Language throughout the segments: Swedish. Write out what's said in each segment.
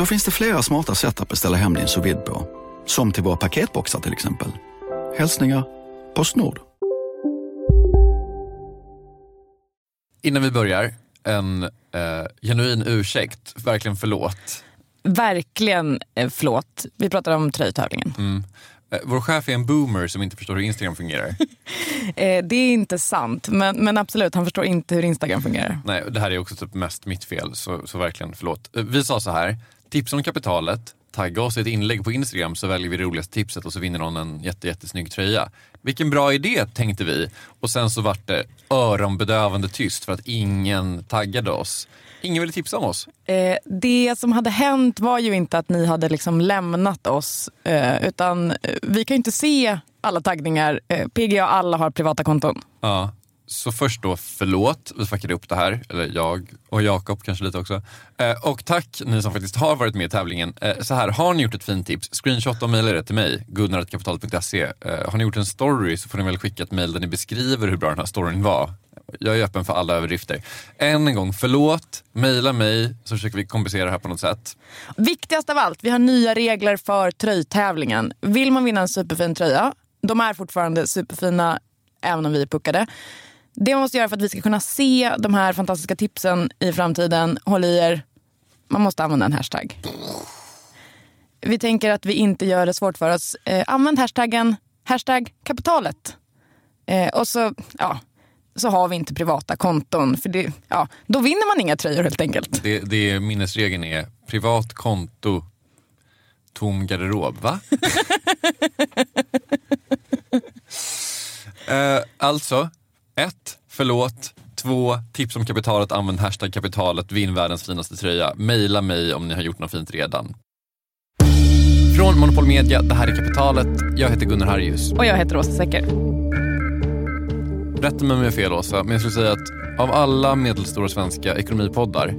Då finns det flera smarta sätt att beställa hem din sous på. Som till våra paketboxar till exempel. Hälsningar Postnord. Innan vi börjar, en eh, genuin ursäkt. Verkligen förlåt. Verkligen eh, förlåt. Vi pratar om tröjtävlingen. Mm. Eh, vår chef är en boomer som inte förstår hur Instagram fungerar. Eh, det är inte sant, men, men absolut, han förstår inte hur Instagram fungerar. Nej, det här är också typ mest mitt fel, så, så verkligen förlåt. Eh, Vi sa så här, tips om kapitalet, tagga oss i ett inlägg på Instagram så väljer vi det roligaste tipset och så vinner någon en jätte, jättesnygg tröja. Vilken bra idé tänkte vi och sen så vart det öronbedövande tyst för att ingen taggade oss. Ingen ville tipsa om oss. Eh, det som hade hänt var ju inte att ni hade liksom lämnat oss, eh, utan eh, vi kan ju inte se alla taggningar. Eh, PGA alla har privata konton. Ja, så först då förlåt, vi fuckade upp det här. Eller jag och Jakob kanske lite också. Eh, och tack ni som faktiskt har varit med i tävlingen. Eh, så här, har ni gjort ett fint tips, screenshot och mejla det till mig, gunnar.kapitalet.se. Eh, har ni gjort en story så får ni väl skicka ett mejl där ni beskriver hur bra den här storyn var. Jag är öppen för alla överdrifter. Än en gång, förlåt, mejla mig så försöker vi kompensera det här på något sätt. Viktigast av allt, vi har nya regler för tröjtävlingen. Vill man vinna en superfin tröja, de är fortfarande superfina även om vi är puckade. Det man måste göra för att vi ska kunna se de här fantastiska tipsen i framtiden, håll i er, man måste använda en hashtag. Vi tänker att vi inte gör det svårt för oss. Eh, använd hashtaggen hashtag kapitalet. Eh, och så, ja, så har vi inte privata konton. För det, ja, då vinner man inga tröjor helt enkelt. Det, det minnesregeln är privat konto, tom garderob. Va? eh, alltså, ett, förlåt. Två, tips om kapitalet. Använd hashtag kapitalet. Vinn världens finaste tröja. Maila mig om ni har gjort något fint redan. Från Monopol Media, det här är Kapitalet. Jag heter Gunnar Harrius. Och jag heter Åsa Secker. Rätta mig om jag har fel Åsa, men jag skulle säga att av alla medelstora svenska ekonomipoddar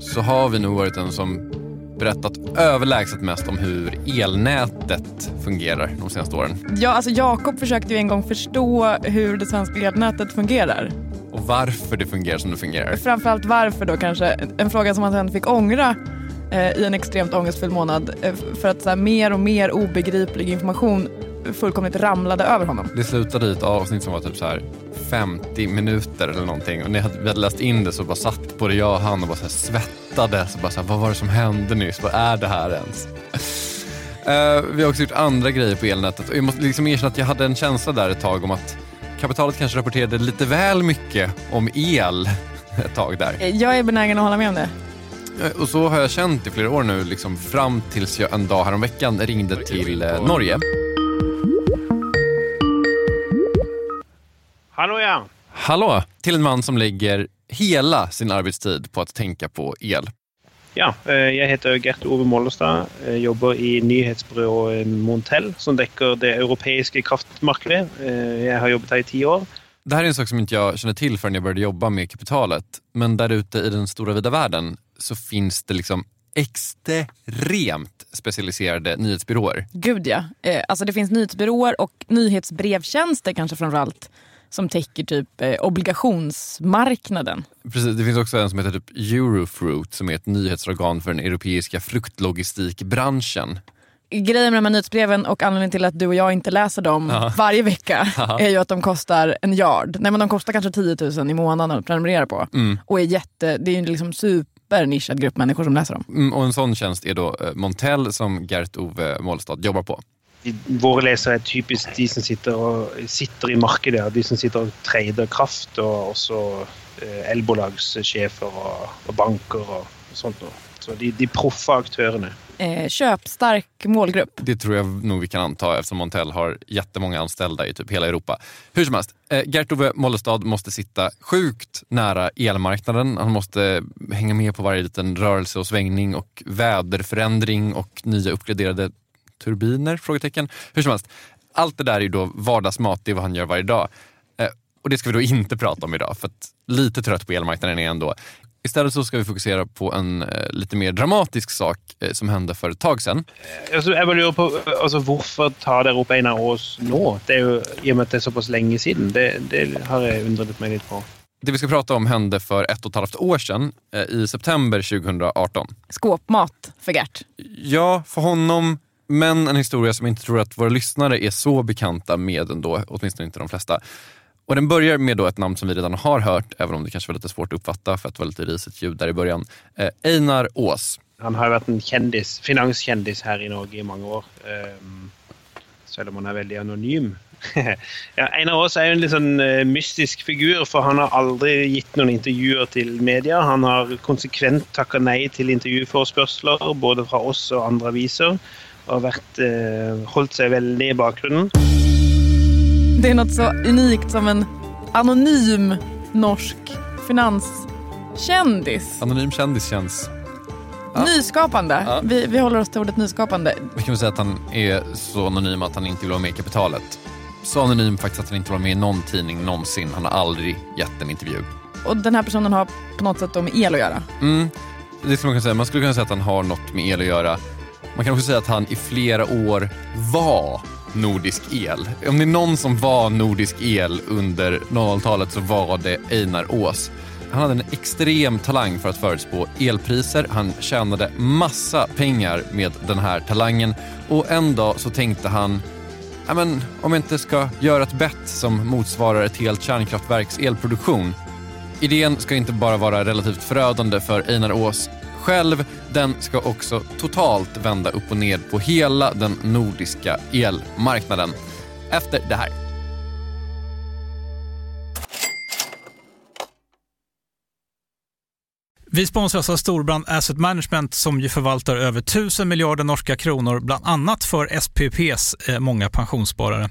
så har vi nog varit den som berättat överlägset mest om hur elnätet fungerar de senaste åren. Ja, alltså Jakob försökte ju en gång förstå hur det svenska elnätet fungerar. Och varför det fungerar som det fungerar. Framförallt varför då kanske. En fråga som han sen fick ångra eh, i en extremt ångestfylld månad. Eh, för att så här, mer och mer obegriplig information fullkomligt ramlade över honom. Det slutade i ett avsnitt som var typ så här 50 minuter eller någonting och när vi hade läst in det så bara satt både jag och han och bara så här svettades och bara så här, vad var det som hände nyss? Vad är det här ens? Eh, vi har också gjort andra grejer på elnätet och jag måste liksom erkänna att jag hade en känsla där ett tag om att kapitalet kanske rapporterade lite väl mycket om el ett tag där. Eh, Jag är benägen att hålla med om det. Eh, Och så har jag känt i flera år nu, liksom fram tills jag en dag häromveckan ringde till Norge. Hallå ja! Hallå! Till en man som lägger hela sin arbetstid på att tänka på el. Ja, eh, jag heter Gert Ove Mollestad. Jag jobbar i nyhetsbyrået Montel som täcker det europeiska kraftmarknaden. Eh, Jag har jobbat här i tio år. Det här är en sak som inte jag kände till förrän jag började jobba med kapitalet. Men där ute i den stora vida världen så finns det liksom extremt specialiserade nyhetsbyråer. Gud ja. Eh, alltså det finns nyhetsbyråer och nyhetsbrevtjänster kanske framförallt som täcker typ eh, obligationsmarknaden. Precis, det finns också en som heter typ Eurofruit som är ett nyhetsorgan för den europeiska fruktlogistikbranschen. Grejen med de här nyhetsbreven och anledningen till att du och jag inte läser dem varje vecka är ju att de kostar en yard. Nej men de kostar kanske 10 000 i månaden att prenumerera på. Och är jätte, det är ju liksom supernischad grupp människor som läser dem. Mm, och en sån tjänst är då eh, Montel som Gert Ove Målstad jobbar på. Våra läsare är typiskt de som sitter, och, sitter i markedet, de som sitter och trader kraft och, och så eh, elbolagschefer och, och banker och sånt. Så de, de proffa aktörerna. Eh, köpstark målgrupp. Det tror jag nog vi kan anta eftersom Montel har jättemånga anställda i typ hela Europa. Hur som helst, eh, Gert-Ove Mollestad måste sitta sjukt nära elmarknaden. Han måste hänga med på varje liten rörelse och svängning och väderförändring och nya uppgraderade turbiner? Frågetecken. Hur som helst, allt det där är ju då vardagsmat, det är vad han gör varje dag. Eh, och det ska vi då inte prata om idag, för att lite trött på elmarknaden är jag ändå. Istället så ska vi fokusera på en eh, lite mer dramatisk sak eh, som hände för ett tag sedan. Altså, jeg bare lurer på altså, Hvorfor tar dere opp en av oss nå? Det er jo, I og med at det är så pass länge sedan. Det, det har jag undrat mig lite på. Det vi ska prata om hände för ett och ett halvt år sedan, eh, i september 2018. Skåpmat för Gert. Ja, för honom, men en historia som jag inte tror att våra lyssnare är så bekanta med ändå, åtminstone inte de flesta. Och den börjar med då ett namn som vi redan har hört, även om det kanske var lite svårt att uppfatta för att det var lite risigt ljud där i början. Eh, Einar Ås. Han har varit en kändis, finanskändis här i Norge i många år. Um, så om han är väldigt anonym. ja, Einar Aas är en liksom, uh, mystisk figur, för han har aldrig gett några intervjuer till media. Han har konsekvent tackat nej till intervjuforespørsler, både från oss och andra aviser. Och vært, holdt seg veldig i bakgrunnen. Det är något så unikt som en anonym norsk finanskändis. Anonym kändis känns... Ja. Nyskapande. Ja. Vi, vi håller oss till ordet nyskapande. Vi kan väl säga att han är så anonym att han inte vill vara med i kapitalet. Så anonym faktiskt att han inte vill vara med i någon tidning någonsin. Han har aldrig gett en intervju. Och den här personen har på något sätt med el att göra? Mm, det skulle man kunna säga. Man skulle kunna säga att han har något med el att göra. Man kan också säga att han i flera år var Nordisk El. Om det är någon som var Nordisk El under 00-talet så var det Einar Ås. Han hade en extrem talang för att förutspå elpriser. Han tjänade massa pengar med den här talangen och en dag så tänkte han men, om jag inte ska göra ett bett som motsvarar ett helt kärnkraftverks elproduktion. Idén ska inte bara vara relativt förödande för Einar Ås själv, den ska också totalt vända upp och ned på hela den nordiska elmarknaden. Efter det här. Vi sponsras av Storbrand Asset Management som ju förvaltar över 1000 miljarder norska kronor, bland annat för SPPs eh, många pensionssparare.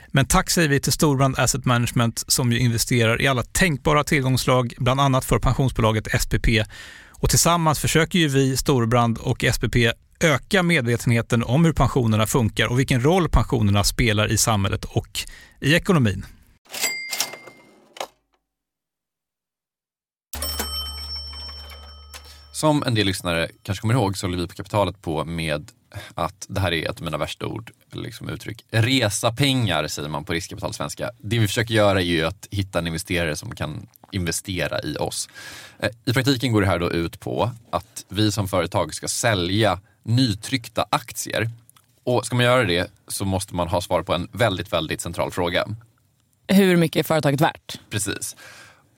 Men tack säger vi till Storbrand Asset Management som ju investerar i alla tänkbara tillgångslag, bland annat för pensionsbolaget SPP. Och tillsammans försöker ju vi, Storbrand och SPP, öka medvetenheten om hur pensionerna funkar och vilken roll pensionerna spelar i samhället och i ekonomin. Som en del lyssnare kanske kommer ihåg så håller vi på Kapitalet på med att det här är ett av mina värsta ord, liksom uttryck. Resa pengar säger man på riskkapitalsvenska. Det vi försöker göra är ju att hitta en investerare som kan investera i oss. Eh, I praktiken går det här då ut på att vi som företag ska sälja nytryckta aktier. Och ska man göra det så måste man ha svar på en väldigt, väldigt central fråga. Hur mycket är företaget värt? Precis.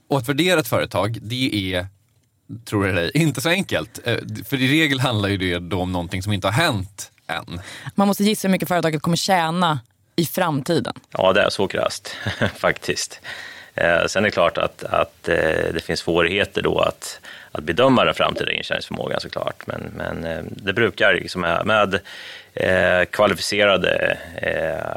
Och att värdera ett företag, det är tror jag dig, inte så enkelt. Eh, för i regel handlar ju det då om någonting som inte har hänt än. Man måste gissa hur mycket företaget kommer tjäna i framtiden. Ja, det är så krasst faktiskt. Eh, sen är det klart att, att eh, det finns svårigheter då att, att bedöma den framtida intjäningsförmågan såklart. Men, men eh, det brukar liksom med, med kvalificerade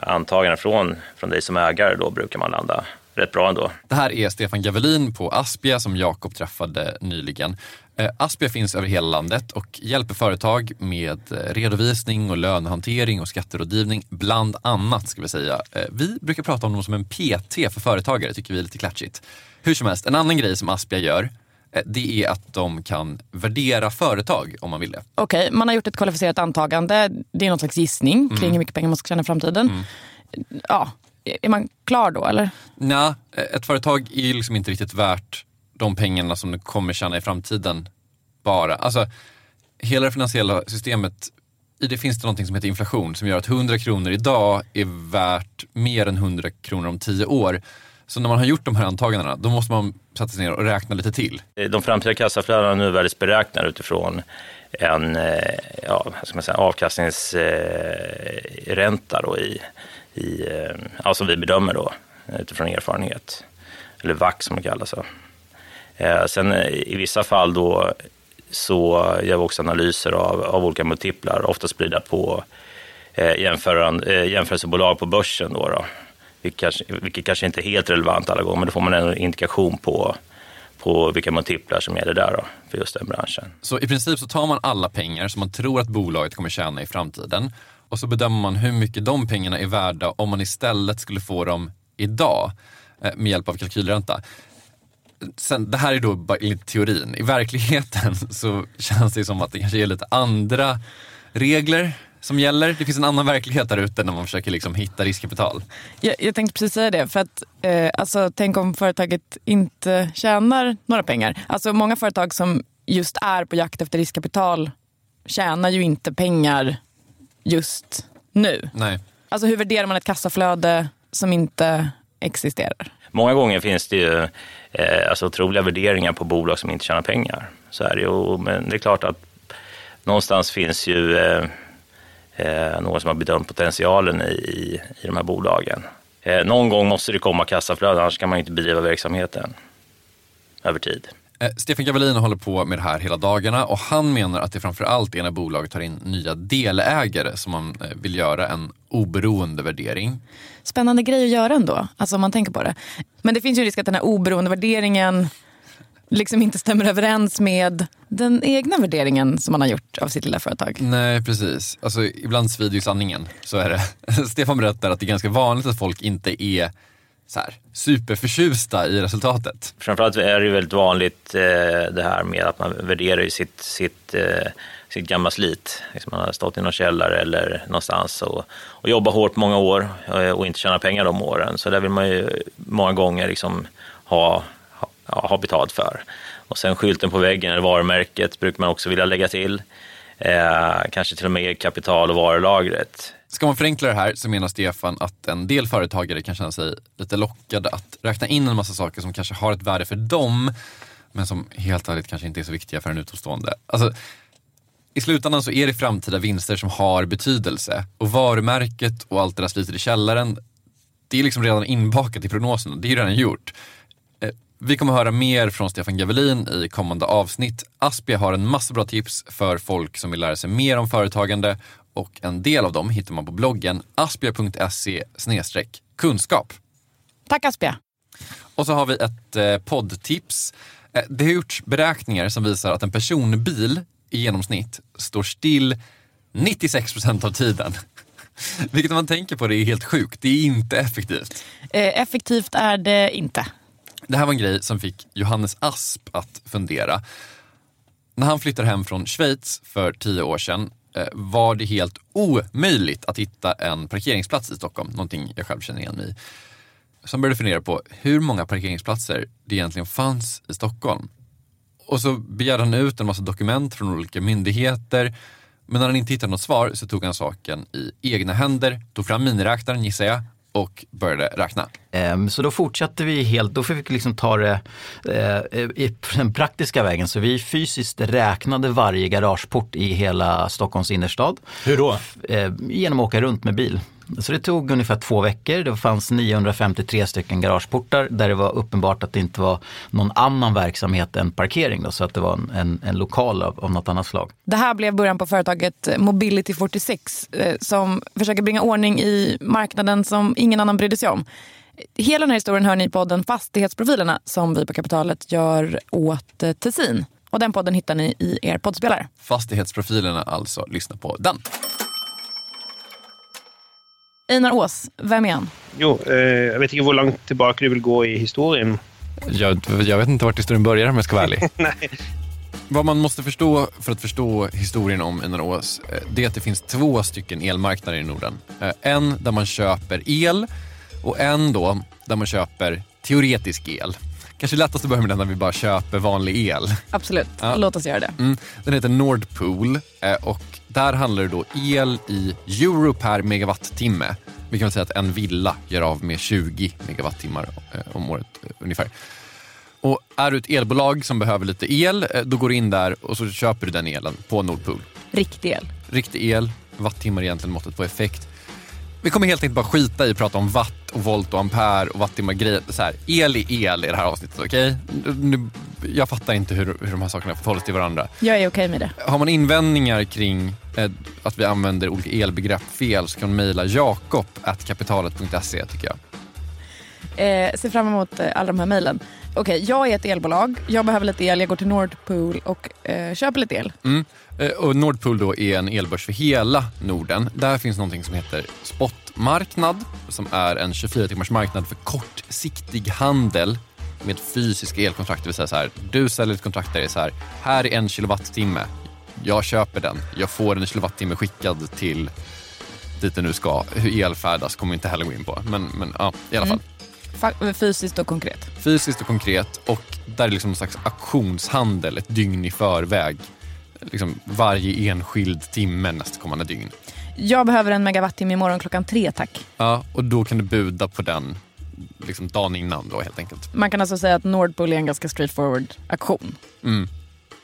antaganden från, från dig som ägare då brukar man landa rätt bra ändå. Det här är Stefan Gavelin på Aspia som Jakob träffade nyligen. Eh, Aspia finns över hela landet och hjälper företag med eh, redovisning och lönehantering och skatterådgivning, bland annat ska vi säga. Eh, vi brukar prata om dem som en PT för företagare, tycker vi är lite klatschigt. Hur som helst, en annan grej som Aspia gör det är att de kan värdera företag om man vill det. Okej, okay, man har gjort ett kvalificerat antagande. Det är någon slags gissning mm. kring hur mycket pengar man ska tjäna i framtiden. Mm. Ja, är man klar då eller? Nej, ett företag är liksom inte riktigt värt de pengarna som det kommer tjäna i framtiden bara. Alltså, hela det finansiella systemet, i det finns det någonting som heter inflation som gör att 100 kronor idag är värt mer än 100 kronor om 10 år. Så när man har gjort de här antagandena, då måste man sätta sig ner och räkna lite till. De framtida kassaflödena är nuvärdesberäknade utifrån en eh, ja, ska man säga, avkastningsränta då i, i, eh, ja, som vi bedömer då utifrån erfarenhet. Eller VAC som det kallas. Eh, sen eh, i vissa fall då så gör vi också analyser av, av olika multiplar, ofta spridda på eh, eh, jämförelsebolag på börsen. Då, då. Vilket, kanske, vilket kanske inte är helt relevant alla gånger, men då får man en indikation på, på vilka multiplar som gäller där då, för just den branschen. Så i princip så tar man alla pengar som man tror att bolaget kommer tjäna i framtiden och så bedömer man hur mycket de pengarna är värda om man istället skulle få dem idag eh, med hjälp av kalkylränta sen, det här är då bara enligt teorin. I verkligheten så känns det som att det kanske är lite andra regler som gäller. Det finns en annan verklighet där ute när man försöker liksom hitta riskkapital. Jag, jag tänkte precis säga det. För att, eh, alltså, tänk om företaget inte tjänar några pengar. Alltså, många företag som just är på jakt efter riskkapital tjänar ju inte pengar just nu. Nej. Alltså, hur värderar man ett kassaflöde som inte existerar? Många gånger finns det ju eh, alltså otroliga värderingar på bolag som inte tjänar pengar. Så är det ju. Men det är klart att någonstans finns ju eh, eh, någon som har bedömt potentialen i, i de här bolagen. Eh, någon gång måste det komma kassaflöden, annars kan man inte bedriva verksamheten över tid. Eh, Stefan Gavelin håller på med det här hela dagarna och han menar att det framför allt är när bolaget tar in nya delägare som man eh, vill göra en oberoende värdering. Spännande grej att göra ändå, alltså om man tänker på det. Men det finns ju en risk att den här oberoende värderingen liksom inte stämmer överens med den egna värderingen som man har gjort av sitt lilla företag. Nej, precis. Alltså, ibland svider ju sanningen. Så är det. Stefan berättar att det är ganska vanligt att folk inte är så här, superförtjusta i resultatet. Framförallt är det väldigt vanligt eh, det här med att man värderar sitt, sitt, eh, sitt gamla slit. Liksom man har stått i någon källare eller någonstans och, och jobbat hårt många år eh, och inte tjänat pengar de åren. Så där vill man ju många gånger liksom ha, ha, ha betalt för. Och sen skylten på väggen, eller varumärket, brukar man också vilja lägga till. Eh, kanske till och med kapital och varulagret. Ska man förenkla det här så menar Stefan att en del företagare kan känna sig lite lockade att räkna in en massa saker som kanske har ett värde för dem, men som helt ärligt kanske inte är så viktiga för en utomstående. Alltså, i slutändan så är det framtida vinster som har betydelse och varumärket och allt det där slitet i källaren, det är liksom redan inbakat i prognosen. Det är redan gjort. Eh, vi kommer höra mer från Stefan Gavelin i kommande avsnitt. Aspia har en massa bra tips för folk som vill lära sig mer om företagande och en del av dem hittar man på bloggen aspia.se kunskap. Tack Aspia. Och så har vi ett eh, poddtips. Eh, det har gjorts beräkningar som visar att en personbil i genomsnitt står still 96 procent av tiden. Vilket man tänker på det är helt sjukt. Det är inte effektivt. Eh, effektivt är det inte. Det här var en grej som fick Johannes Asp att fundera. När han flyttade hem från Schweiz för tio år sedan Eh, var det helt omöjligt att hitta en parkeringsplats i Stockholm, någonting jag själv känner igen mig i. Som började fundera på hur många parkeringsplatser det egentligen fanns i Stockholm. Och så begärde han ut en massa dokument från olika myndigheter. Men när han inte hittade något svar så tog han saken i egna händer, tog fram miniräknaren gissar jag och började räkna. Ehm, så då fortsatte vi helt, då fick vi liksom ta det eh, i den praktiska vägen. Så vi fysiskt räknade varje garageport i hela Stockholms innerstad. Hur då? Ehm, genom att åka runt med bil. Så det tog ungefär två veckor. Det fanns 953 stycken garageportar där det var uppenbart att det inte var någon annan verksamhet än parkering. Då, så att det var en, en, en lokal av, av något annat slag. Det här blev början på företaget Mobility 46 eh, som försöker bringa ordning i marknaden som ingen annan brydde sig om. Hela den här historien hör ni i podden Fastighetsprofilerna som vi på Kapitalet gör åt eh, Tessin. Och den podden hittar ni i er poddspelare. Fastighetsprofilerna alltså, lyssna på den. Einar Ås, vem är han? Jo, eh, jag vet inte hur långt tillbaka du vill gå i historien. Jag, jag vet inte vart historien börjar om jag ska vara ärlig. Nej. Vad man måste förstå för att förstå historien om Einar Ås, eh, det är att det finns två stycken elmarknader i Norden. Eh, En där man köper el och en då där man köper teoretisk el. Kanske lättast att börja med den där vi bara köper vanlig el. Absolut, Ja. låt oss göra det. Mm. Den heter Nordpool eh, och där handlar det då el i euro per megawattimme. Vi kan säga att en villa gör av med 20 megawattimmar eh, om året eh, ungefär. Och är du ett elbolag som behöver lite el, då går du in där och så köper du den elen på Nordpool. Riktig el. Riktig el, wattimmar är egentligen måttet på effekt. Vi kommer helt enkelt bara skita i att prata om watt och volt och ampere och wattimmar grejer. Så här, el är el i det här avsnittet? Nu- Jag fattar inte hur, hur de här sakerna förhåller sig till varandra. Jag är okej med det. Har man invändningar kring eh, att vi använder olika elbegrepp fel så kan man mejla jakob.kapitalet.se tycker jag. Eh, ser fram emot eh, alla de här mejlen. Okej, jag är ett elbolag. Jag behöver lite el. Jag går till Nordpool och eh, köper lite el. Mm. Eh, Och Nordpool då är en elbörs för hela Norden. Där finns någonting som heter spotmarknad som är en 24 timmars marknad för kortsiktig handel med fysiska elkontrakt. Det vill säga så här, du säljer ett kontrakt där det är så här, här är en kilowattimme. Jag köper den. Jag får en kilowattimme skickad till dit den nu ska. Hur el färdas kommer vi inte heller gå in på. Men, men ja, i alla fall. Fa- fysiskt och konkret. Fysiskt och konkret och där är liksom en slags auktionshandel ett dygn i förväg. Liksom varje enskild timme nästkommande dygn. Jag behöver en megawattimme imorgon klockan tre, tack. Ja, och då kan du buda på den liksom dagen innan då helt enkelt. Man kan alltså säga att Nordpool är en ganska straightforward auktion. Mm.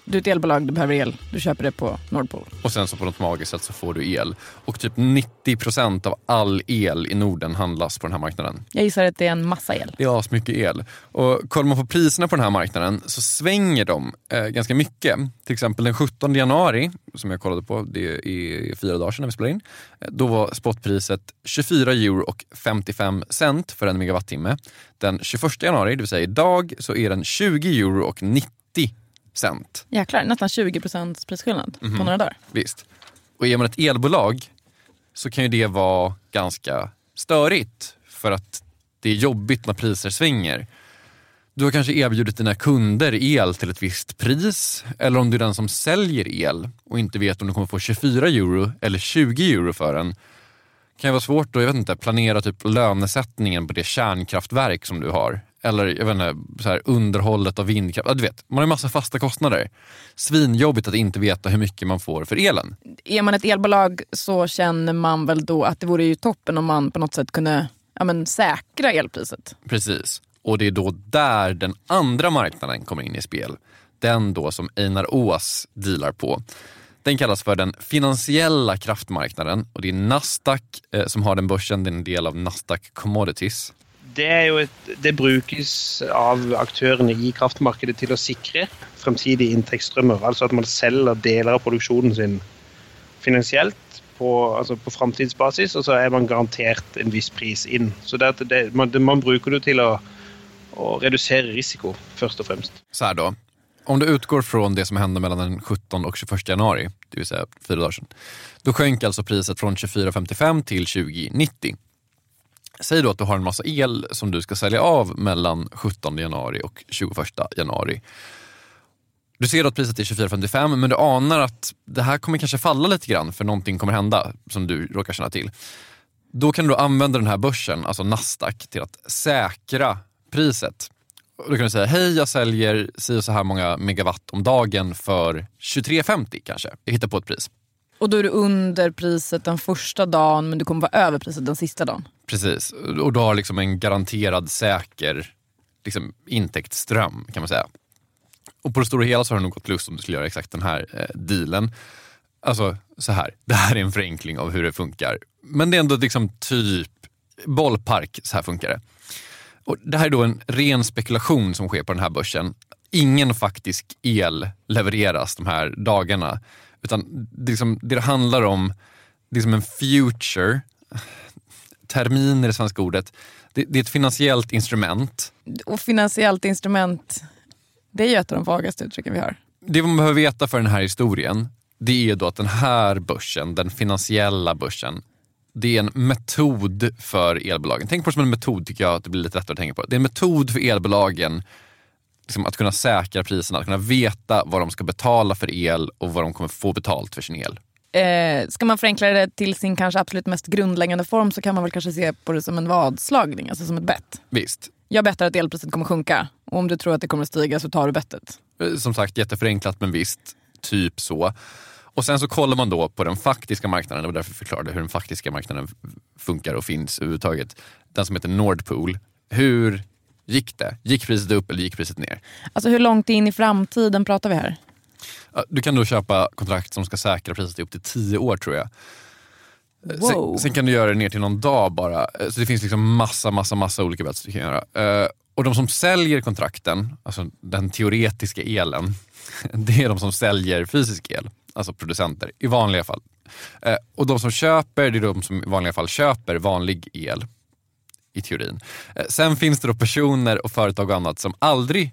Du är ett elbolag, du behöver el. Du köper det på Nordpool. Och sen så på något magiskt sätt så får du el. Och typ 90% av all el i Norden handlas på den här marknaden. Jag gissar att det är en massa el. Det är asmycket el. Och kollar man på priserna på den här marknaden så svänger de eh, ganska mycket. Till exempel den 17 januari, som jag kollade på, det är fyra dagar sedan när vi spelade in. eh, Då var spotpriset 24 euro och 55 cent för en megawattimme. Den 21 januari, det vill säga idag, så är den 20 euro och 90 cent. Jäklar, nästan 20 procents prisskillnad Mhm. på några dagar. Visst. Och är man ett elbolag så kan ju det vara ganska störigt för att det är jobbigt när priser svänger. Du har kanske erbjudit dina kunder el till ett visst pris eller om du är den som säljer el och inte vet om du kommer få 24 euro eller 20 euro för den kan ju vara svårt att jag vet inte, planera typ lönesättningen på det kärnkraftverk som du har. Eller jag vet inte, så här, underhållet av vindkraft. Ja, du vet, man har ju massa fasta kostnader. Svinjobbigt att inte veta hur mycket man får för elen. Är man ett elbolag så känner man väl då att det vore ju toppen om man på något sätt kunde ja, men, säkra elpriset. Precis. Och det är då där den andra marknaden kommer in i spel. Den då som Einar Ås dealar på. Den kallas för den finansiella kraftmarknaden och det är Nasdaq eh, som har den börsen. Det är en del av Nasdaq Commodities. Det, er jo et, det brukes av aktørene i kraftmarkedet til å sikre fremtidige inntektsstrømmer. Altså at man selger deler av produksjonen sin finansielt på, altså på framtidsbasis, og så er man garantert en viss pris inn. Så det, det, man, det, man bruker det til å, å redusere risiko, først og fremst. Så här då. Om du utgår från det som hände mellan den 17 och 21 januari, det vill säga fyra dagar sedan. Då sjönk alltså priset från 24,55 till 20,90. Säg då att du har en massa el som du ska sälja av mellan 17 januari och 21 januari. Du ser då att priset är 24,55 men du anar att det här kommer kanske falla lite grann för någonting kommer hända som du råkar känna till. Då kan du använda den här börsen, alltså Nasdaq, till att säkra priset. Då kan du säga, hej jag säljer si och så här många megawatt om dagen för 23,50 kanske. Jag hittar på ett pris. Och då är du under priset den första dagen men du kommer vara över priset den sista dagen. Precis, och du har liksom en garanterad säker liksom, intäktsström kan man säga. Och på det stora hela så har det nog gått lust om du skulle göra exakt den här eh, dealen. Alltså så här, det här är en förenkling av hur det funkar. Men det är ändå liksom typ bollpark, så här funkar det. Och det här är då en ren spekulation som sker på den här börsen. Ingen faktisk el levereras de här dagarna. Utan det, liksom, det, det handlar om, det är som en future, termin är det svenska ordet. Det, det är ett finansiellt instrument. Och finansiellt instrument, det är ju ett av de vagaste uttrycken vi har. Det man behöver veta för den här historien, det är då att den här börsen, den finansiella börsen, det är en metod för elbolagen. Tänk på det som en metod tycker jag att det blir lite lättare att tänka på. Det är en metod för elbolagen liksom att kunna säkra priserna, att kunna veta vad de ska betala för el och vad de kommer få betalt för sin el. Eh, ska man förenkla det till sin kanske absolut mest grundläggande form så kan man väl kanske se på det som en vadslagning, alltså som ett bett. Visst. Jag bettar att elpriset kommer sjunka och om du tror att det kommer stiga så tar du bettet. Eh, Som sagt, jätteförenklat men visst, typ så. Och sen så kollar man då på den faktiska marknaden, var därför förklarade hur den faktiska marknaden funkar och finns överhuvudtaget. Den som heter Nordpool. Hur gick det? Gick priset upp eller gick priset ner? Alltså hur långt in i framtiden pratar vi här? Du kan då köpa kontrakt som ska säkra priset i upp till tio år tror jag. Eh, Wow. Sen, sen kan du göra det ner till någon dag bara. Eh, Så det finns liksom massa, massa, massa olika bets du kan göra. Eh, Och de som säljer kontrakten, alltså den teoretiska elen, det är de som säljer fysisk el. Alltså producenter, i vanliga fall. Och de som köper, det är de som i vanliga fall köper vanlig el. I teorin. Sen finns det då personer och företag och annat som aldrig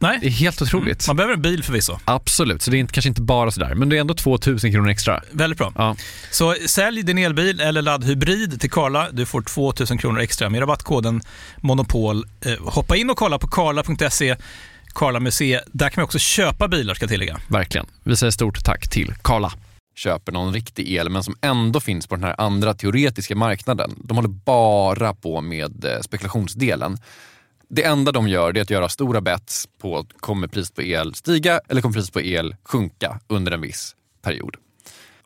Det är Nej, helt otroligt. man behöver en bil förvisso. Absolut, så det är inte, kanske inte bara sådär, men det är ändå 2000 kronor extra. Väldigt bra. Ja. Så sälj din elbil eller laddhybrid till Karla. Du får 2000 kronor extra med rabattkoden Monopol. Eh, hoppa in och kolla på karla.se, Karla med C. Där kan man också köpa bilar ska jag tillägga. Verkligen. Vi säger stort tack till Karla. köper någon riktig el men som ändå finns på den här andra teoretiska marknaden. De håller bara på med eh, spekulationsdelen. Det enda de gör är att göra stora bets på kommer priset på el stiga eller kommer priset på el sjunka under en viss period.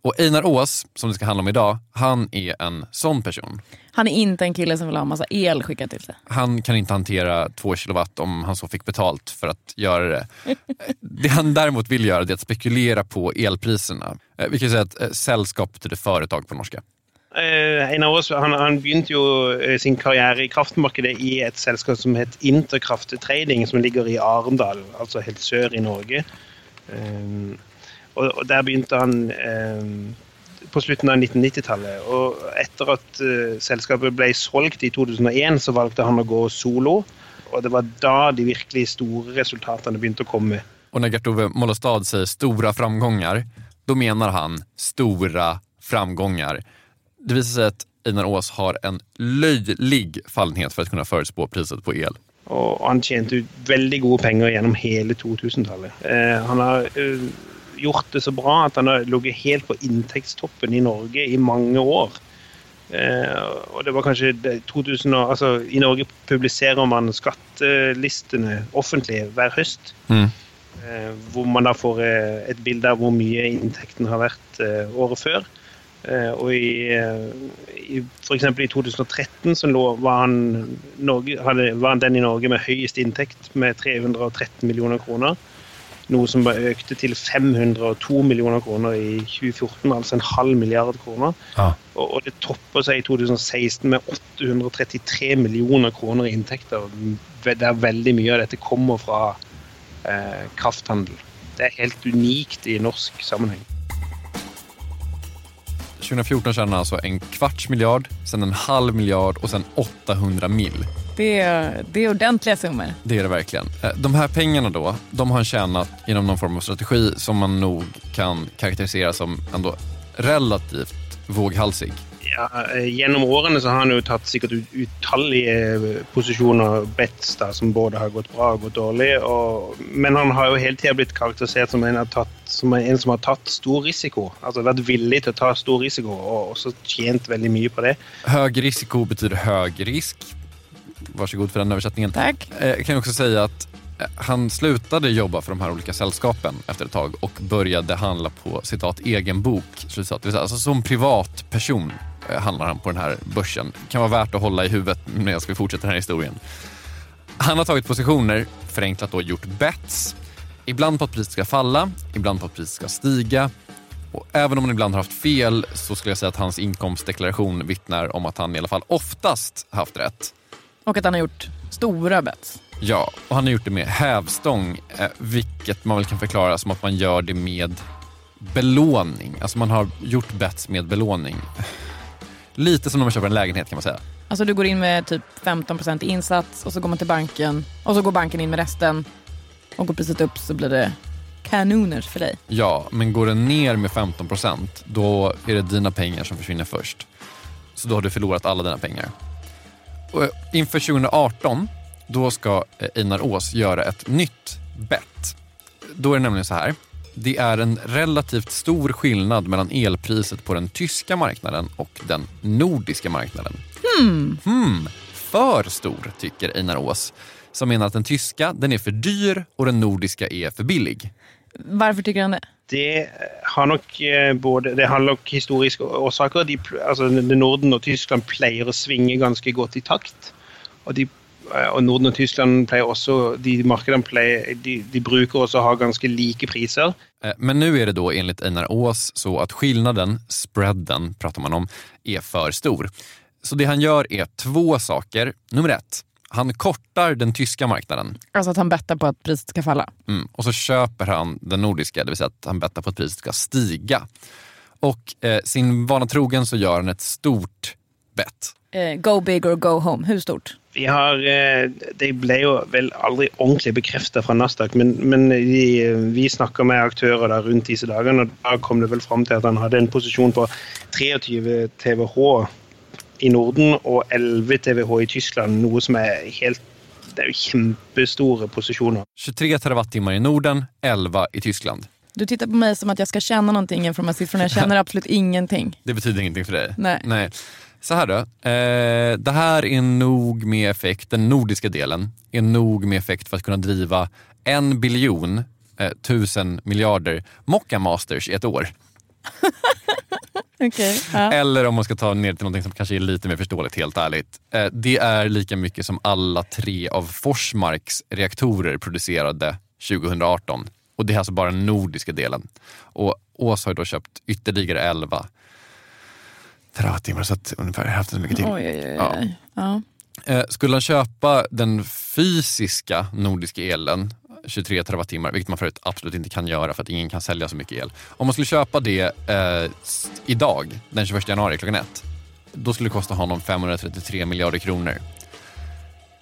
Och Einar Ås, som det ska handla om idag, han är en sån person. Han är inte en kille som vill ha en massa el skickad till sig. Han kan inte hantera två kilowatt om han så fick betalt för att göra det. Det han däremot vill göra är att spekulera på elpriserna. Eh, Vi kan säga att eh, sällskap betyder företag på norska. Eh, Einar Aas han, han begynte jo eh, sin karriere i kraftmarkedet i et selskap som het Interkraft Trading, som ligger i Arendal, altså helt sør i Norge. Eh, og, og Der begynte han eh, på slutten av 1990-tallet. Og etter at eh, selskapet ble solgt i 2001, så valgte han å gå solo. Og det var da de virkelig store resultatene begynte å komme. Och när Gert-Ove Mollestad säger stora framgångar, då menar han stora framgångar. Det visar sig att Einar Ås har en löjlig fallenhet för att kunna förutspå priset på el. Og han tjente ut veldig gode penger gjennom hele 2000-tallet. Eh, han har eh, gjort det så bra at han har ligget helt på inntektstoppen i Norge i mange år. Eh, og det var kanskje det, 2000 og, altså, I Norge publiserer man skattelistene offentlig hver høst. Mm. Eh, hvor man da får eh, et bilde av hvor mye inntekten har vært eh, året før. Eh, og i, eh, i f.eks. i 2013 så lå, var, han Norge, hadde, var han den i Norge med høyest inntekt, med 313 millioner kroner. Noe som bare økte til 502 millioner kroner i 2014, altså en halv milliard kroner. Ja. Og, og det topper seg i 2016 med 833 millioner kroner i inntekter. Der veldig mye av dette kommer fra eh, krafthandel. Det er helt unikt i norsk sammenheng. 2014 tjänade han alltså en kvarts miljard, sen en halv miljard och sen 800 mil. Det är, det är ordentliga summor. Det är det verkligen. Eh, De här pengarna då, de har han tjänat genom någon form av strategi som man nog kan karaktärisera som ändå relativt våghalsig. Eh, gjennom årene så har han jo tatt sikkert ut- utallige eh, posisjoner, bets, da, som både har gått bra og gått dårlig. Og, men han har jo hele tida blitt karakterisert som en, har tatt, som en som har tatt stor risiko. Altså vært villig til å ta stor risiko, og også tjent veldig mye på det. Hög risiko betyder hög risk. Varsågod för den översättningen. Tack. Eh, Jag kan också säga att eh, han slutade jobba för de här olika sällskapen efter ett tag och började handla på citat egen bok. Det säga, alltså, som privatperson eh, handlar han på den här börsen. kan vara värt att hålla i huvudet medan vi fortsätter den här historien. Han har tagit positioner, förenklat då gjort bets. Ibland på att priset ska falla, ibland på att priset ska stiga. Och även om han ibland har haft fel så skulle jag säga att hans inkomstdeklaration vittnar om att han i alla fall oftast haft rätt. Och att han har gjort stora bets. Ja, och han har gjort det med hävstång, eh, vilket man väl kan förklara som att man gör det med belåning. Alltså man har gjort bets med belåning. Lite som när man köper en lägenhet kan man säga. Alltså du går in med typ 15% i insats och så går man till banken och så går banken in med resten. Och går priset upp så blir det kanoners för dig. Ja, men går den ner med 15% då är det dina pengar som försvinner först. Så då har du förlorat alla dina pengar. Och eh, inför 2018, då ska eh, Einar Ås göra ett nytt bett. Då är det nämligen så här. Det är en relativt stor skillnad mellan elpriset på den tyska marknaden och den nordiska marknaden. Hmm. För stor, tycker Einar Ås. Som menar att den tyska den är för dyr och den nordiska är för billig. Varför tycker han det? Det har nok eh, både Det har nok historiske årsaker. De, altså, Norden og Tyskland pleier å svinge ganske godt i takt. Og, de, og Norden og Tyskland pleier også De markedene pleier, de, de bruker også å ha ganske like priser. Eh, Men nu är det då enligt Einar Ås så att skillnaden, spreaden pratar man om, är för stor. Så det han gör är två saker. Nummer ett, han kortar den tyska marknaden Alltså att han bettar på att priset ska falla. mm. och så köper han den nordiska, det vill säga att han bettar på att priset ska stiga. Och eh, sin vana trogen så gör han ett stort bett. Eh, go big or go home. Hur stort? Vi har, eh, Det ble jo vel aldri ordentlig bekreftet fra Nasdaq, men, men vi, vi snakker med aktører der rundt disse dagene, og da kom det vel fram til at han hadde en posisjon på 23 TWh i Norden og 11 TWh i Tyskland, noe som er helt Det er jo kjempestore posisjoner. 23 terawattimmar i Norden, 11 i Tyskland. Du tittar på mig som att jag ska känna någonting inför de här siffrorna. Jag känner absolut ingenting. Det betyder ingenting för dig? Nej. Nej. Så här då. Eh, det här är nog med effekt, den nordiska delen, är nog med effekt för att kunna driva en biljon eh, tusen miljarder Mocca Masters i ett år. Okay, ja. Eller om man ska ta ner till något som kanske är lite mer förståeligt, helt ärligt. Eh, det är lika mycket som alla tre av Forsmarks reaktorer producerade 2018. Och det är alltså bara den nordiska delen. Och Ås har då köpt ytterligare 11 terawattimmar, så att ungefär hälften så mycket till. Oj, oj, oj. Ja. Ja. Eh, skulle han köpa den fysiska nordiska elen, 23 terawattimmar, vilket man förut absolut inte kan göra för att ingen kan sälja så mycket el. Om man skulle köpa det eh, idag, den 21 januari klockan ett, då skulle det kosta honom 533 miljarder kronor.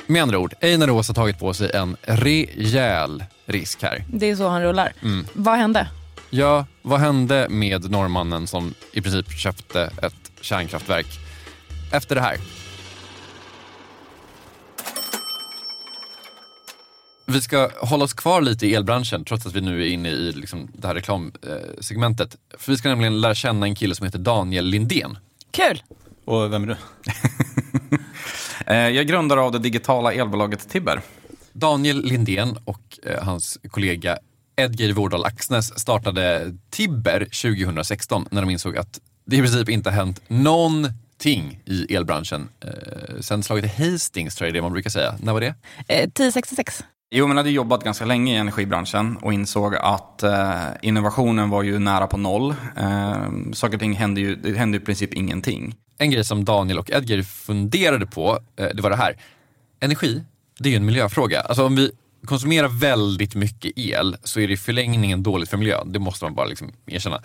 Med andra ord, Einar Ås har tagit på sig en rejäl risk här. Det är så han rullar. Mm. Vad hände? Ja, vad hände med norrmannen som i princip köpte ett kärnkraftverk efter det här? Vi ska hålla oss kvar lite i elbranschen trots att vi nu är inne i liksom det här reklamsegmentet. För vi ska nämligen lära känna en kille som heter Daniel Lindén. Kul! Och vem är du? Eh, Jag är grundare av det digitala elbolaget Tibber. Daniel Lindén och eh, hans kollega Edgeir Vårdal Axnes startade Tibber 2016 när de insåg att det i princip inte hänt någonting i elbranschen. Eh, sen slaget i Hastings tror jag det är det man brukar säga. När var det? Eh, 1066. Jo, men hade jobbat ganska länge i energibranschen och insåg att eh, innovationen var ju nära på noll. Eh, saker och ting hände ju, det hände i princip ingenting. En grej som Daniel och Edgar funderade på, eh, det var det här. Energi, det är ju en miljöfråga. Alltså om vi konsumerar väldigt mycket el så är det i förlängningen dåligt för miljön. Det måste man bara liksom erkänna.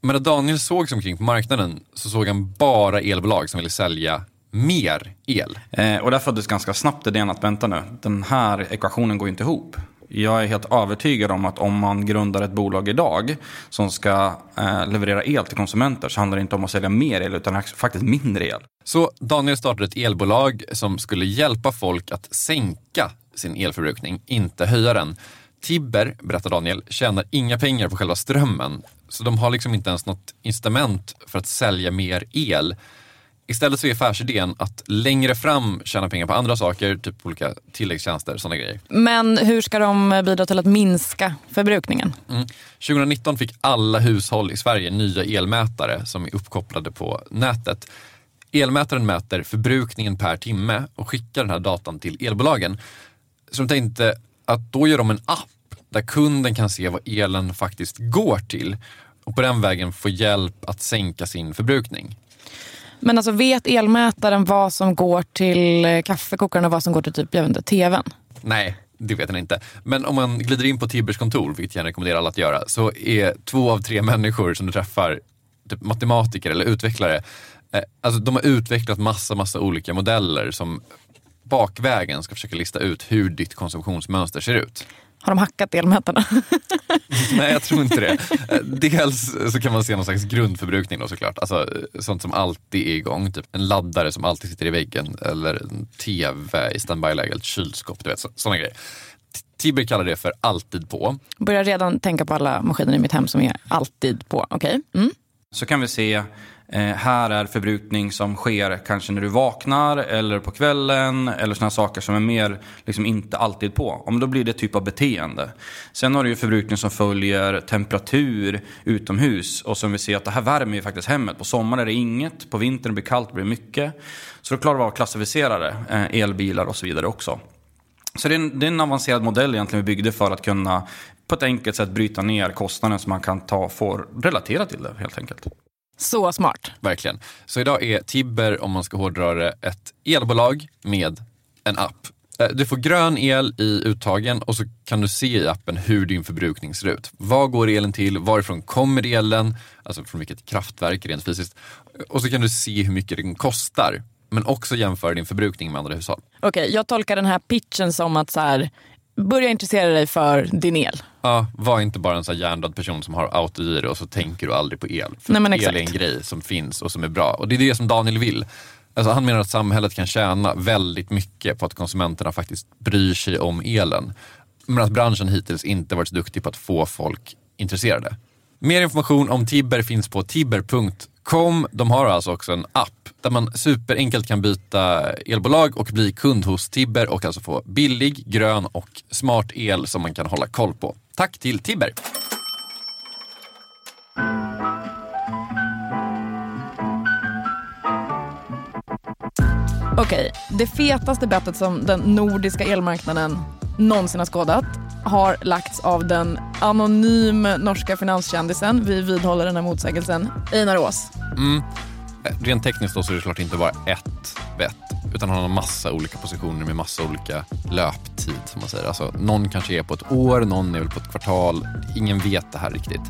Men när Daniel såg sig omkring på marknaden så såg han bara elbolag som ville sälja mer el. Eh, och där föddes ganska snabbt idén att vänta nu, den här ekvationen går ju inte ihop. Jag är helt övertygad om att om man grundar ett bolag idag som ska eh, leverera el till konsumenter så handlar det inte om att sälja mer el utan faktiskt mindre el. Så Daniel startade ett elbolag som skulle hjälpa folk att sänka sin elförbrukning, inte höja den. Tibber, berättar Daniel, tjänar inga pengar på själva strömmen. Så de har liksom inte ens något incitament för att sälja mer el. Istället så är affärsidén att längre fram tjäna pengar på andra saker, typ olika tilläggstjänster, sådana grejer. Men hur ska de bidra till att minska förbrukningen? Mm. 2019 fick alla hushåll i Sverige nya elmätare som är uppkopplade på nätet. Elmätaren mäter förbrukningen per timme och skickar den här datan till elbolagen. Så de tänkte att då gör de en app där kunden kan se vad elen faktiskt går till och på den vägen få hjälp att sänka sin förbrukning. Men alltså vet elmätaren vad som går till eh, kaffekokaren och vad som går till typ, jag vet inte, tvn? Nej, det vet han inte. Men om man glider in på Tibbers kontor, vilket jag rekommenderar alla att göra, så är två av tre människor som du träffar typ matematiker eller utvecklare. Eh, alltså de har utvecklat massa, massa olika modeller som bakvägen ska försöka lista ut hur ditt konsumtionsmönster ser ut. Har de hackat elmätarna? Nej, jag tror inte det. Dels så kan man se någon slags grundförbrukning då såklart. Alltså sånt som alltid är igång. Typ en laddare som alltid sitter i väggen eller en tv i standby-läge, ett kylskåp, du vet sådana grejer. Tibber kallar det för alltid på. Börjar redan tänka på alla maskiner i mitt hem som är alltid på. Okej. Mm. Så kan vi se, Eh, här är förbrukning som sker kanske när du vaknar eller på kvällen eller sådana saker som är mer liksom inte alltid på. Om då blir det typ av beteende. Sen har du ju förbrukning som följer temperatur utomhus och som vi ser att det här värmer ju faktiskt hemmet. På sommaren är det inget, på vintern blir det kallt, blir det mycket. Så då klarar vi av att klassificera det, eh, elbilar och så vidare också. Så det är, en, det är en avancerad modell egentligen vi byggde för att kunna på ett enkelt sätt bryta ner kostnaden som man kan ta få relatera till det helt enkelt. Så smart. Verkligen. Så idag är Tibber, om man ska hårdra det, ett elbolag med en app. Eh, Du får grön el i uttagen och så kan du se i appen hur din förbrukning ser ut. Vad går elen till? Varifrån kommer elen? Alltså från vilket kraftverk rent fysiskt. Och så kan du se hur mycket den kostar. Men också jämföra din förbrukning med andra hushåll. Okej, jag tolkar den här pitchen som att så här, börja intressera dig för din el. Ja, var inte bara en hjärndöd person som har autogiro och så tänker du aldrig på el. För Nej, men el exakt. är en grej som finns och som är bra. Och det är det som Daniel vill. Alltså, han menar att samhället kan tjäna väldigt mycket på att konsumenterna faktiskt bryr sig om elen. Men att branschen hittills inte varit så duktig på att få folk intresserade. Mer information om Tibber finns på Kom, De har alltså också en app där man superenkelt kan byta elbolag och bli kund hos Tibber och alltså få billig, grön och smart el som man kan hålla koll på. Tack till Tibber. Okej, det fetaste bettet som den nordiska elmarknaden någonsin har skådat har lagts av den anonym norska finanskändisen, vi vidhåller den här motsägelsen, Einar Ås. Mm. Rent tekniskt då så är det klart inte bara ett bett, utan han har massa olika positioner med massa olika löptid som man säger. Alltså, någon kanske är på ett år, någon är väl på ett kvartal. Ingen vet det här riktigt.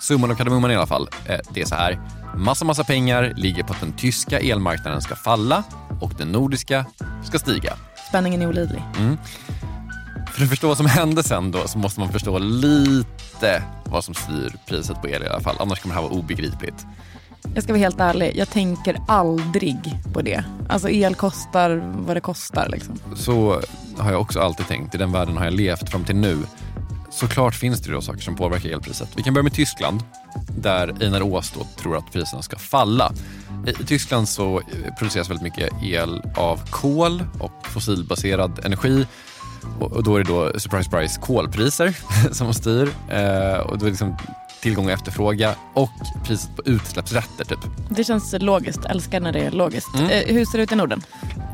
Summan och kardemumman i alla fall, eh, det är så här. Massa, massa pengar ligger på att den tyska elmarknaden ska falla och den nordiska ska stiga. Spänningen är olidlig. Mm. För att förstå vad som hände sen då så måste man förstå lite vad som styr priset på el i alla fall. Annars kommer det här vara obegripligt. Jag ska vara helt ärlig, jag tänker aldrig på det. Alltså el kostar vad det kostar. Liksom. Så har jag också alltid tänkt. I den världen har jag levt fram till nu. Såklart finns det då saker som påverkar elpriset. Vi kan börja med Tyskland där Einar då tror att priserna ska falla. I i Tyskland så produceras väldigt mycket el av kol och fossilbaserad energi. Och då är det då, surprise surprise, kolpriser som styr. Eh, och då är det liksom tillgång och efterfrågan och priset på utsläppsrätter. Typ. Det känns logiskt, älskar när det är logiskt. Mm. Eh, hur ser det ut i Norden?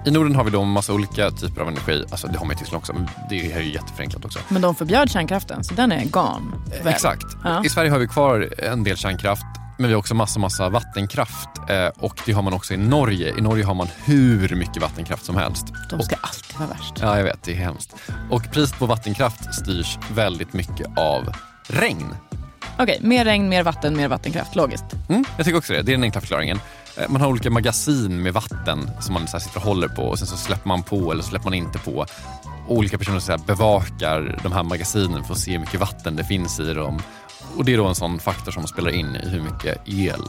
I Norden har vi då massa olika typer av energi. Alltså det har man i Tyskland också, men det är ju jätteförenklat också. Men de förbjöd kärnkraften, så den är gone. väl? Exakt. Ja. I Sverige har vi kvar en del kärnkraft, men vi har också massa, massa vattenkraft. Eh, och det har man också i Norge. I Norge har man hur mycket vattenkraft som helst. De ska alltid vara värst. Ja, jag vet. Det är hemskt. Och priset på vattenkraft styrs väldigt mycket av regn. Okej, mer regn, mer vatten, mer vattenkraft. Logiskt. Mm, jag tycker också det. Det är den enkla förklaringen. Eh, Man har olika magasin med vatten som man så sitter och håller på och sen så släpper man på eller släpper man inte på. Och olika personer så bevakar de här magasinen för att se hur mycket vatten det finns i dem. Och Det är då en sån faktor som spelar in i hur mycket el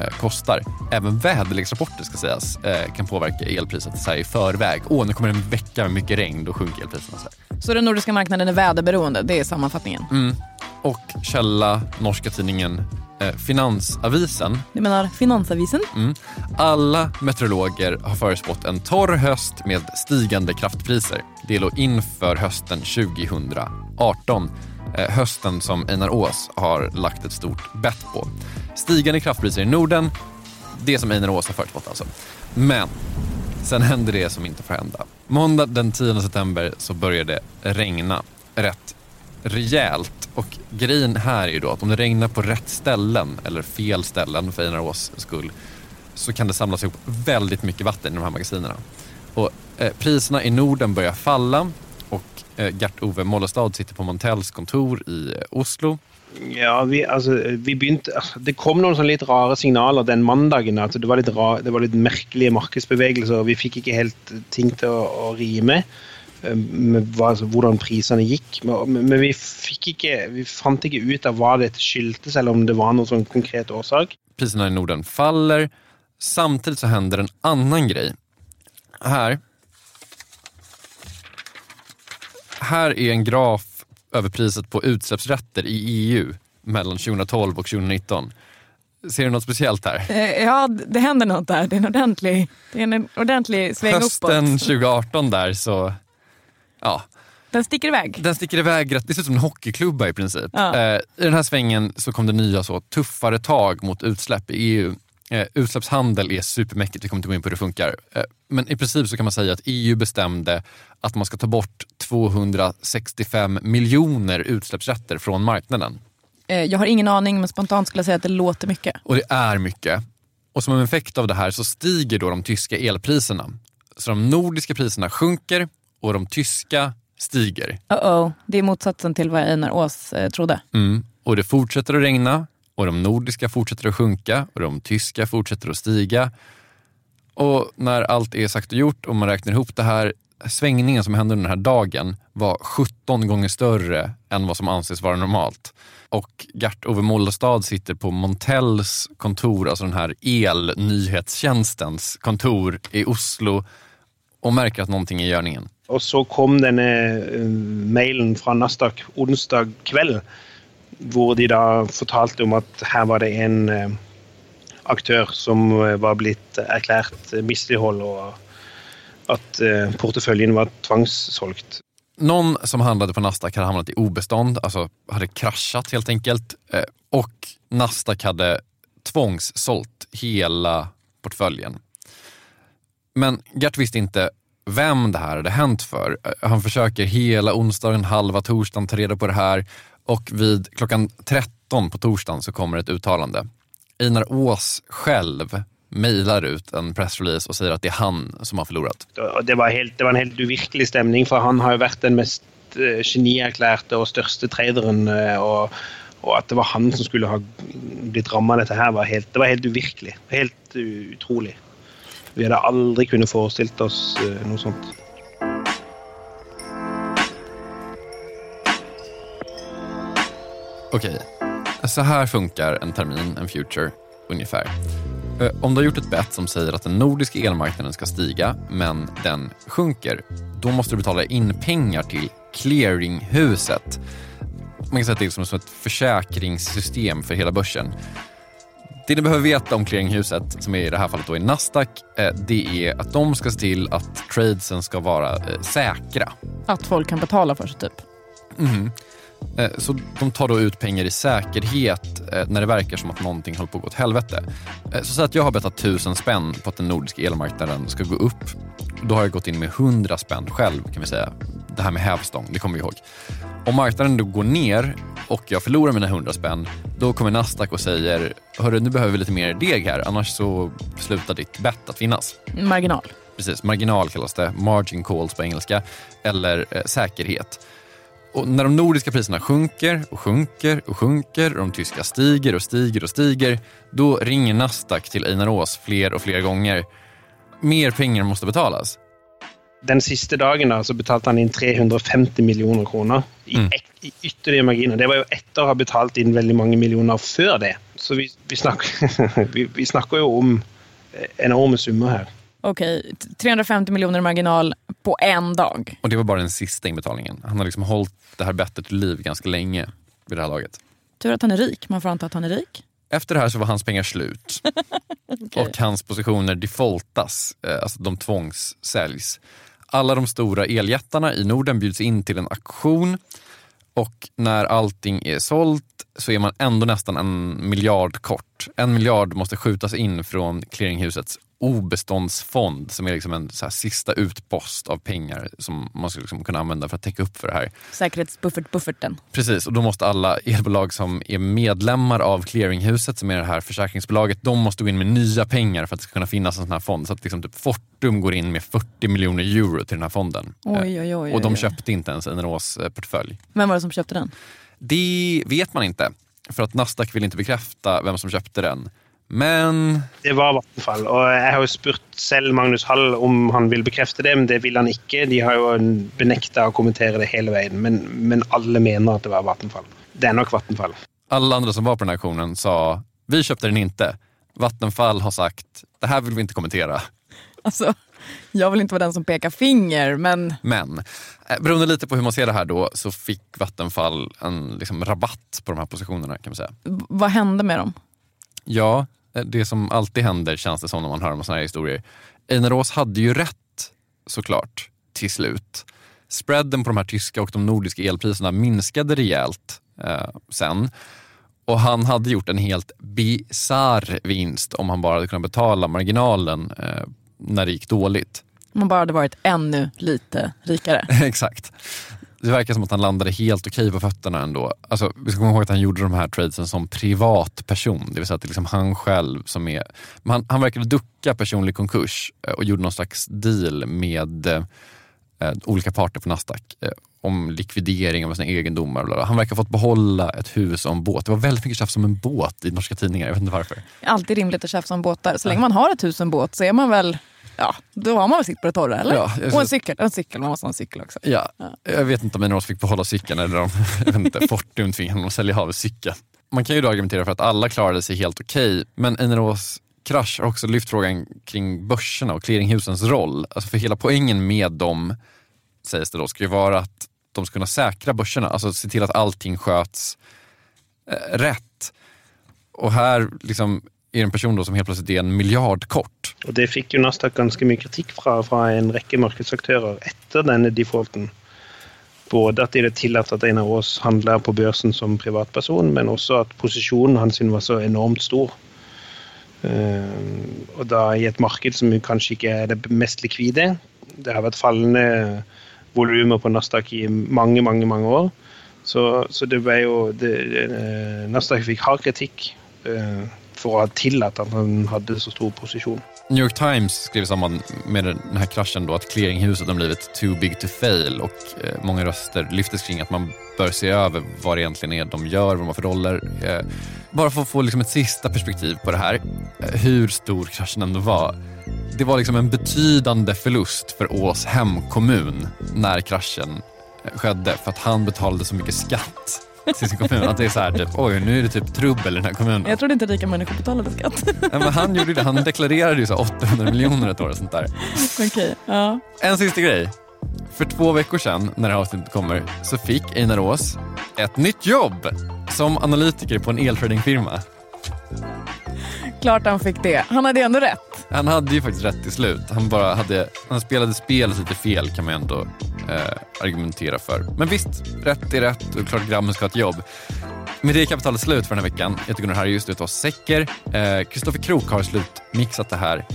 eh, kostar. Även väderleksrapporter ska sägas eh, kan påverka elpriset så här i förväg. Åh, nu kommer en vecka med mycket regn, då sjunker elpriserna. Så här. Så den nordiska marknaden är väderberoende, det är sammanfattningen. Mm. Och källa, norska tidningen eh, Finansavisen Du menar Finansavisen? Mm. Alla meteorologer har förutspått en torr höst med stigande kraftpriser. Det låg inför hösten 2018. Eh, hösten som Einar Ås har lagt ett stort bett på. Stigande kraftpriser i Norden, det som Einar Ås har förutspått alltså. Men sen hände det som inte får hända. Måndag den 10 september så började det regna rätt rejält. Och grejen här är ju då att om det regnar på rätt ställen eller fel ställen för Einar Ås skull så kan det samlas ihop väldigt mycket vatten i de här magasinerna. Och eh, priserna i Norden börjar falla Gert-Ove Mollestad sitter på Montells kontor i eh, Oslo. Ja, vi, altså, vi begynte, altså, det kom noen sånne litt rare signaler den mandagen. at Det var litt, ra, det var litt merkelige markedsbevegelser. Vi fikk ikke helt ting til å, å rime eh, med hva, altså, hvordan prisene gikk. Men, men vi, ikke, vi fant ikke ut av hva dette skyldtes, eller om det var noen sånn konkret årsak. Priserna i Norden faller. Samtidigt så händer en annan grej. Här. Här är en graf över priset på utsläppsrätter i EU mellan 2012 och 2019. Ser du något speciellt här? Eh, Ja, det händer något där. Det är en ordentlig, det är en ordentlig sväng Hösten uppåt. 2018 där så, ja, Den sticker iväg. den sticker iväg det ser ut som en hockeyklubba i princip. Ja. Eh, I den här svängen så kom det nya så tuffare tag mot utsläpp i EU. Eh, utsläppshandel är supermäckigt, vi kommer inte gå in på hur det funkar. Eh, men i princip så kan man säga att EU bestämde att man ska ta bort 265 miljoner utsläppsrätter från marknaden. Eh, Jag har ingen aning, men spontant skulle jag säga att det låter mycket. Och det är mycket. Och som en effekt av det här så stiger då de tyska elpriserna. Så de nordiska priserna sjunker och de tyska stiger. Uh-oh. Det är motsatsen till vad Einar Ås eh, trodde. Mm. Och det fortsätter att regna och de nordiska fortsätter att sjunka och de tyska fortsätter att stiga. Och när allt är sagt och gjort och man räknar ihop det här, svängningen som hände under den här dagen var 17 gånger större än vad som anses vara normalt. Och Gert-Ove Mollestad sitter på Montells kontor, alltså den här elnyhetstjänstens kontor i Oslo och märker att någonting är i görningen. Och så kom den eh, mejlen från Nasdaq onsdag kväll hvor de da fortalte om at her var det en eh, aktør som eh, var blitt erklært mislighold, og at eh, porteføljen var tvangssolgt. någon som handlade på Nasdaq hade hamnat i obestånd, alltså hade kraschat helt enkelt. Eh, och Nasdaq hade tvångssålt hela portföljen. Men Gert visste inte vem det här hade hänt för. Eh, han försöker hela onsdagen, halva torsdagen ta reda på det här och vid klockan 13 på torsdagen så kommer ett uttalande. Einar Ås själv mejlar ut en pressrelease och säger att det är han som har förlorat. Det var, helt, det var en helt uvirkelig stämning för han har ju varit den mest eh, och största største traderen. Och, eh, Og, det var han som skulle ha blivit drabbad av det här var helt, det var helt uvirkelig. Helt utrolig. Vi hade aldrig kunnat föreställa oss eh, något sånt. Okej, så här funkar en termin, en future, ungefär. Eh, Om du har gjort ett bett som säger att den nordiska elmarknaden ska stiga, men den sjunker, då måste du betala in pengar till clearinghuset. Man kan säga att det är som ett försäkringssystem för hela börsen. Det ni behöver veta om clearinghuset, som är i det här fallet då är Nasdaq, eh, det är att de ska se till att tradesen ska vara eh, säkra. Att folk kan betala för sig typ. Mhm. Eh, Så de tar då ut pengar i säkerhet eh, när det verkar som att någonting håller på att gå åt helvete. Eh, Så säg att jag har bettat tusen spänn på att den nordiska elmarknaden ska gå upp. Då har jag gått in med 100 spänn själv kan vi säga. Det här med hävstång, det kommer vi ihåg. Om marknaden då går ner och jag förlorar mina 100 spänn, då kommer Nasdaq och säger Hörru, nu behöver vi lite mer deg här, annars så slutar ditt bett att finnas. Marginal. Precis, marginal kallas det, margin calls på engelska, eller eh, säkerhet. Och när de nordiska priserna sjunker och sjunker och sjunker och de tyska stiger och stiger och stiger, då ringer Nasdaq till Einar Ås fler och fler gånger. Mer pengar måste betalas. Den siste dagen da, så betalte han inn 350 millioner kroner i, Mm. i ytterligere marginer. Det var jo etter å ha betalt inn veldig mange millioner før det. Så vi, vi, snakker, vi, vi snakker jo om eh, enorme summer her. Okej, t- 350 miljoner i marginal på en dag. Och det var bara den sista inbetalningen. Han har liksom hållit det här bettet i liv ganska länge vid det här laget. Tur att han är rik. Man får anta att han är rik. Efter det här så var hans pengar slut. Och hans positioner defaultas, eh, alltså de tvångssäljs. Alla de stora eljättarna i Norden bjuds in till en auktion och när allting är sålt så är man ändå nästan en miljard kort. En miljard måste skjutas in från clearinghusets obeståndsfond som är liksom en så sista utpost av pengar som man skulle liksom kunna använda för att täcka upp för det här. Säkerhetsbuffert-bufferten. Precis, och då måste alla elbolag som är medlemmar av clearinghuset, som är det här försäkringsbolaget, de måste gå in med nya pengar för att det ska kunna finnas en sån här fond. Så att liksom typ Fortum går in med 40 miljoner euro till den här fonden. Oj, Eh, oj, oj, och de oj. köpte inte ens Einar eh, portfölj. Vem var det som köpte den? Det vet man inte, för att Nasdaq vill inte bekräfta vem som köpte den. Men Det var Vattenfall. Og jeg har jo spurt selv Magnus Hall om han vil bekrefte det, men det vil han ikke. De har jo benekta å kommentere det hele veien, men, men alle mener at det var Vattenfall. Det er nok Vattenfall. alla andra som var på den auktionen sa, vi köpte den inte. Vattenfall har sagt, det här vill vi inte kommentera. Alltså, jag vill inte vara den som pekar finger, men Men eh, beroende lite på hur man ser det här då så fick Vattenfall en liksom, rabatt på de här positionerna kan man säga. v- vad hände med dem? Ja, eh, det som alltid händer känns det som när man hör om såna här historier. Einar Ås hade ju rätt såklart till slut. Spreaden på de här tyska och de nordiska elpriserna minskade rejält eh, sen. Och han hade gjort en helt bisarr vinst om han bara hade kunnat betala marginalen eh, när det gick dåligt. Man bara hade varit ännu lite rikare. Exakt. Det verkar som att han landade helt okej på fötterna ändå. Alltså, vi ska komma ihåg att han gjorde de här tradesen som privatperson. Det vill säga att det är liksom han själv som är... Han, han verkade ducka personlig konkurs eh, och gjorde någon slags deal med eh, olika parter på Nasdaq eh, om likvidering av sina egendomar. Bla bla. Han verkar ha fått behålla ett hus och en båt. Det var väldigt mycket tjafs om en båt i norska tidningar. Jag vet inte varför. Alltid rimligt att tjafsa om båtar. Så länge man har ett hus och en båt så är man väl, ja, då har man väl sitt på det torra, eller? Ja, jag och en cykel, en cykel, man måste ha en cykel också. Ja, jag vet inte om Ås fick behålla cykeln eller om inte, Fortum tvingade honom att sälja av cykeln. Man kan ju då argumentera för att alla klarade sig helt okej, men Einar Ås krasch har också lyft frågan kring börserna och clearinghusens roll. Alltså för hela poängen med dem, sägs det då, ska ju vara att de ska kunna säkra börserna, alltså se till att allting sköts eh, rätt. Och här liksom är det en person då som helt plötsligt är en miljard kort. Och det fick ju Nasdaq ganska mycket kritik från fra en rekke marknadsaktörer efter denna defaulten. både att det är tillåtet att av oss handlar på börsen som privatperson, men också att positionen hans var så enormt stor. Uh, då i ett marknad som kanske inte är det mest likvida. Det har varit fallande volymer på Nasdaq i många, många, många år. Så, så det var ju det, eh, Nasdaq fick hård kritik. Eh, uh, till att han hade så stor position. New York Times skrev i samband med den här kraschen då att clearinghuset har blivit too big to fail och eh, många röster lyftes kring att man bör se över vad det egentligen är de gör, vad de har för roller. Eh, bara för att få liksom ett sista perspektiv på det här, eh, hur stor kraschen ändå var. Det var liksom en betydande förlust för Ås hemkommun när kraschen skedde för att han betalade så mycket skatt till sin kommun. Att det är så här, typ, oj nu är det typ trubbel i den här kommunen. Jag trodde inte rika människor betalade skatt. Ja, men han gjorde det. Han deklarerade ju så 800 miljoner ett år och sånt där. Okej, ja. En sista grej. För två veckor sedan, när det här avsnittet kommer, så fick Einar Ås ett nytt jobb som analytiker på en eltradingfirma. Klart han fick det. Han hade ju ändå rätt. Han hade ju faktiskt rätt till slut. Han, bara hade, han spelade spelet lite fel kan man ändå eh, argumentera för. Men visst, rätt är rätt och klart grabben ska ha ett jobb. Med det är kapitalet slut för den här veckan. Jag tycker Gunnar här är just ute Säcker. Eh, Kristoffer eh, Krook har slutmixat det här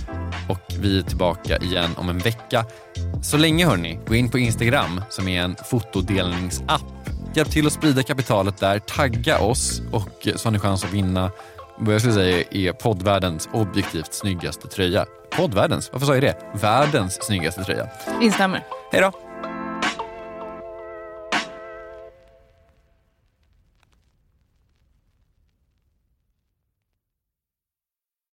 och vi är tillbaka igen om en vecka. Så länge hörni, gå in på Instagram som är en fotodelningsapp. Hjälp till att sprida kapitalet där, tagga oss och så har ni chans att vinna vad jag skulle säga är poddvärldens objektivt snyggaste tröja. Poddvärldens? Varför sa jag det? Världens snyggaste tröja. Instämmer. Hej då!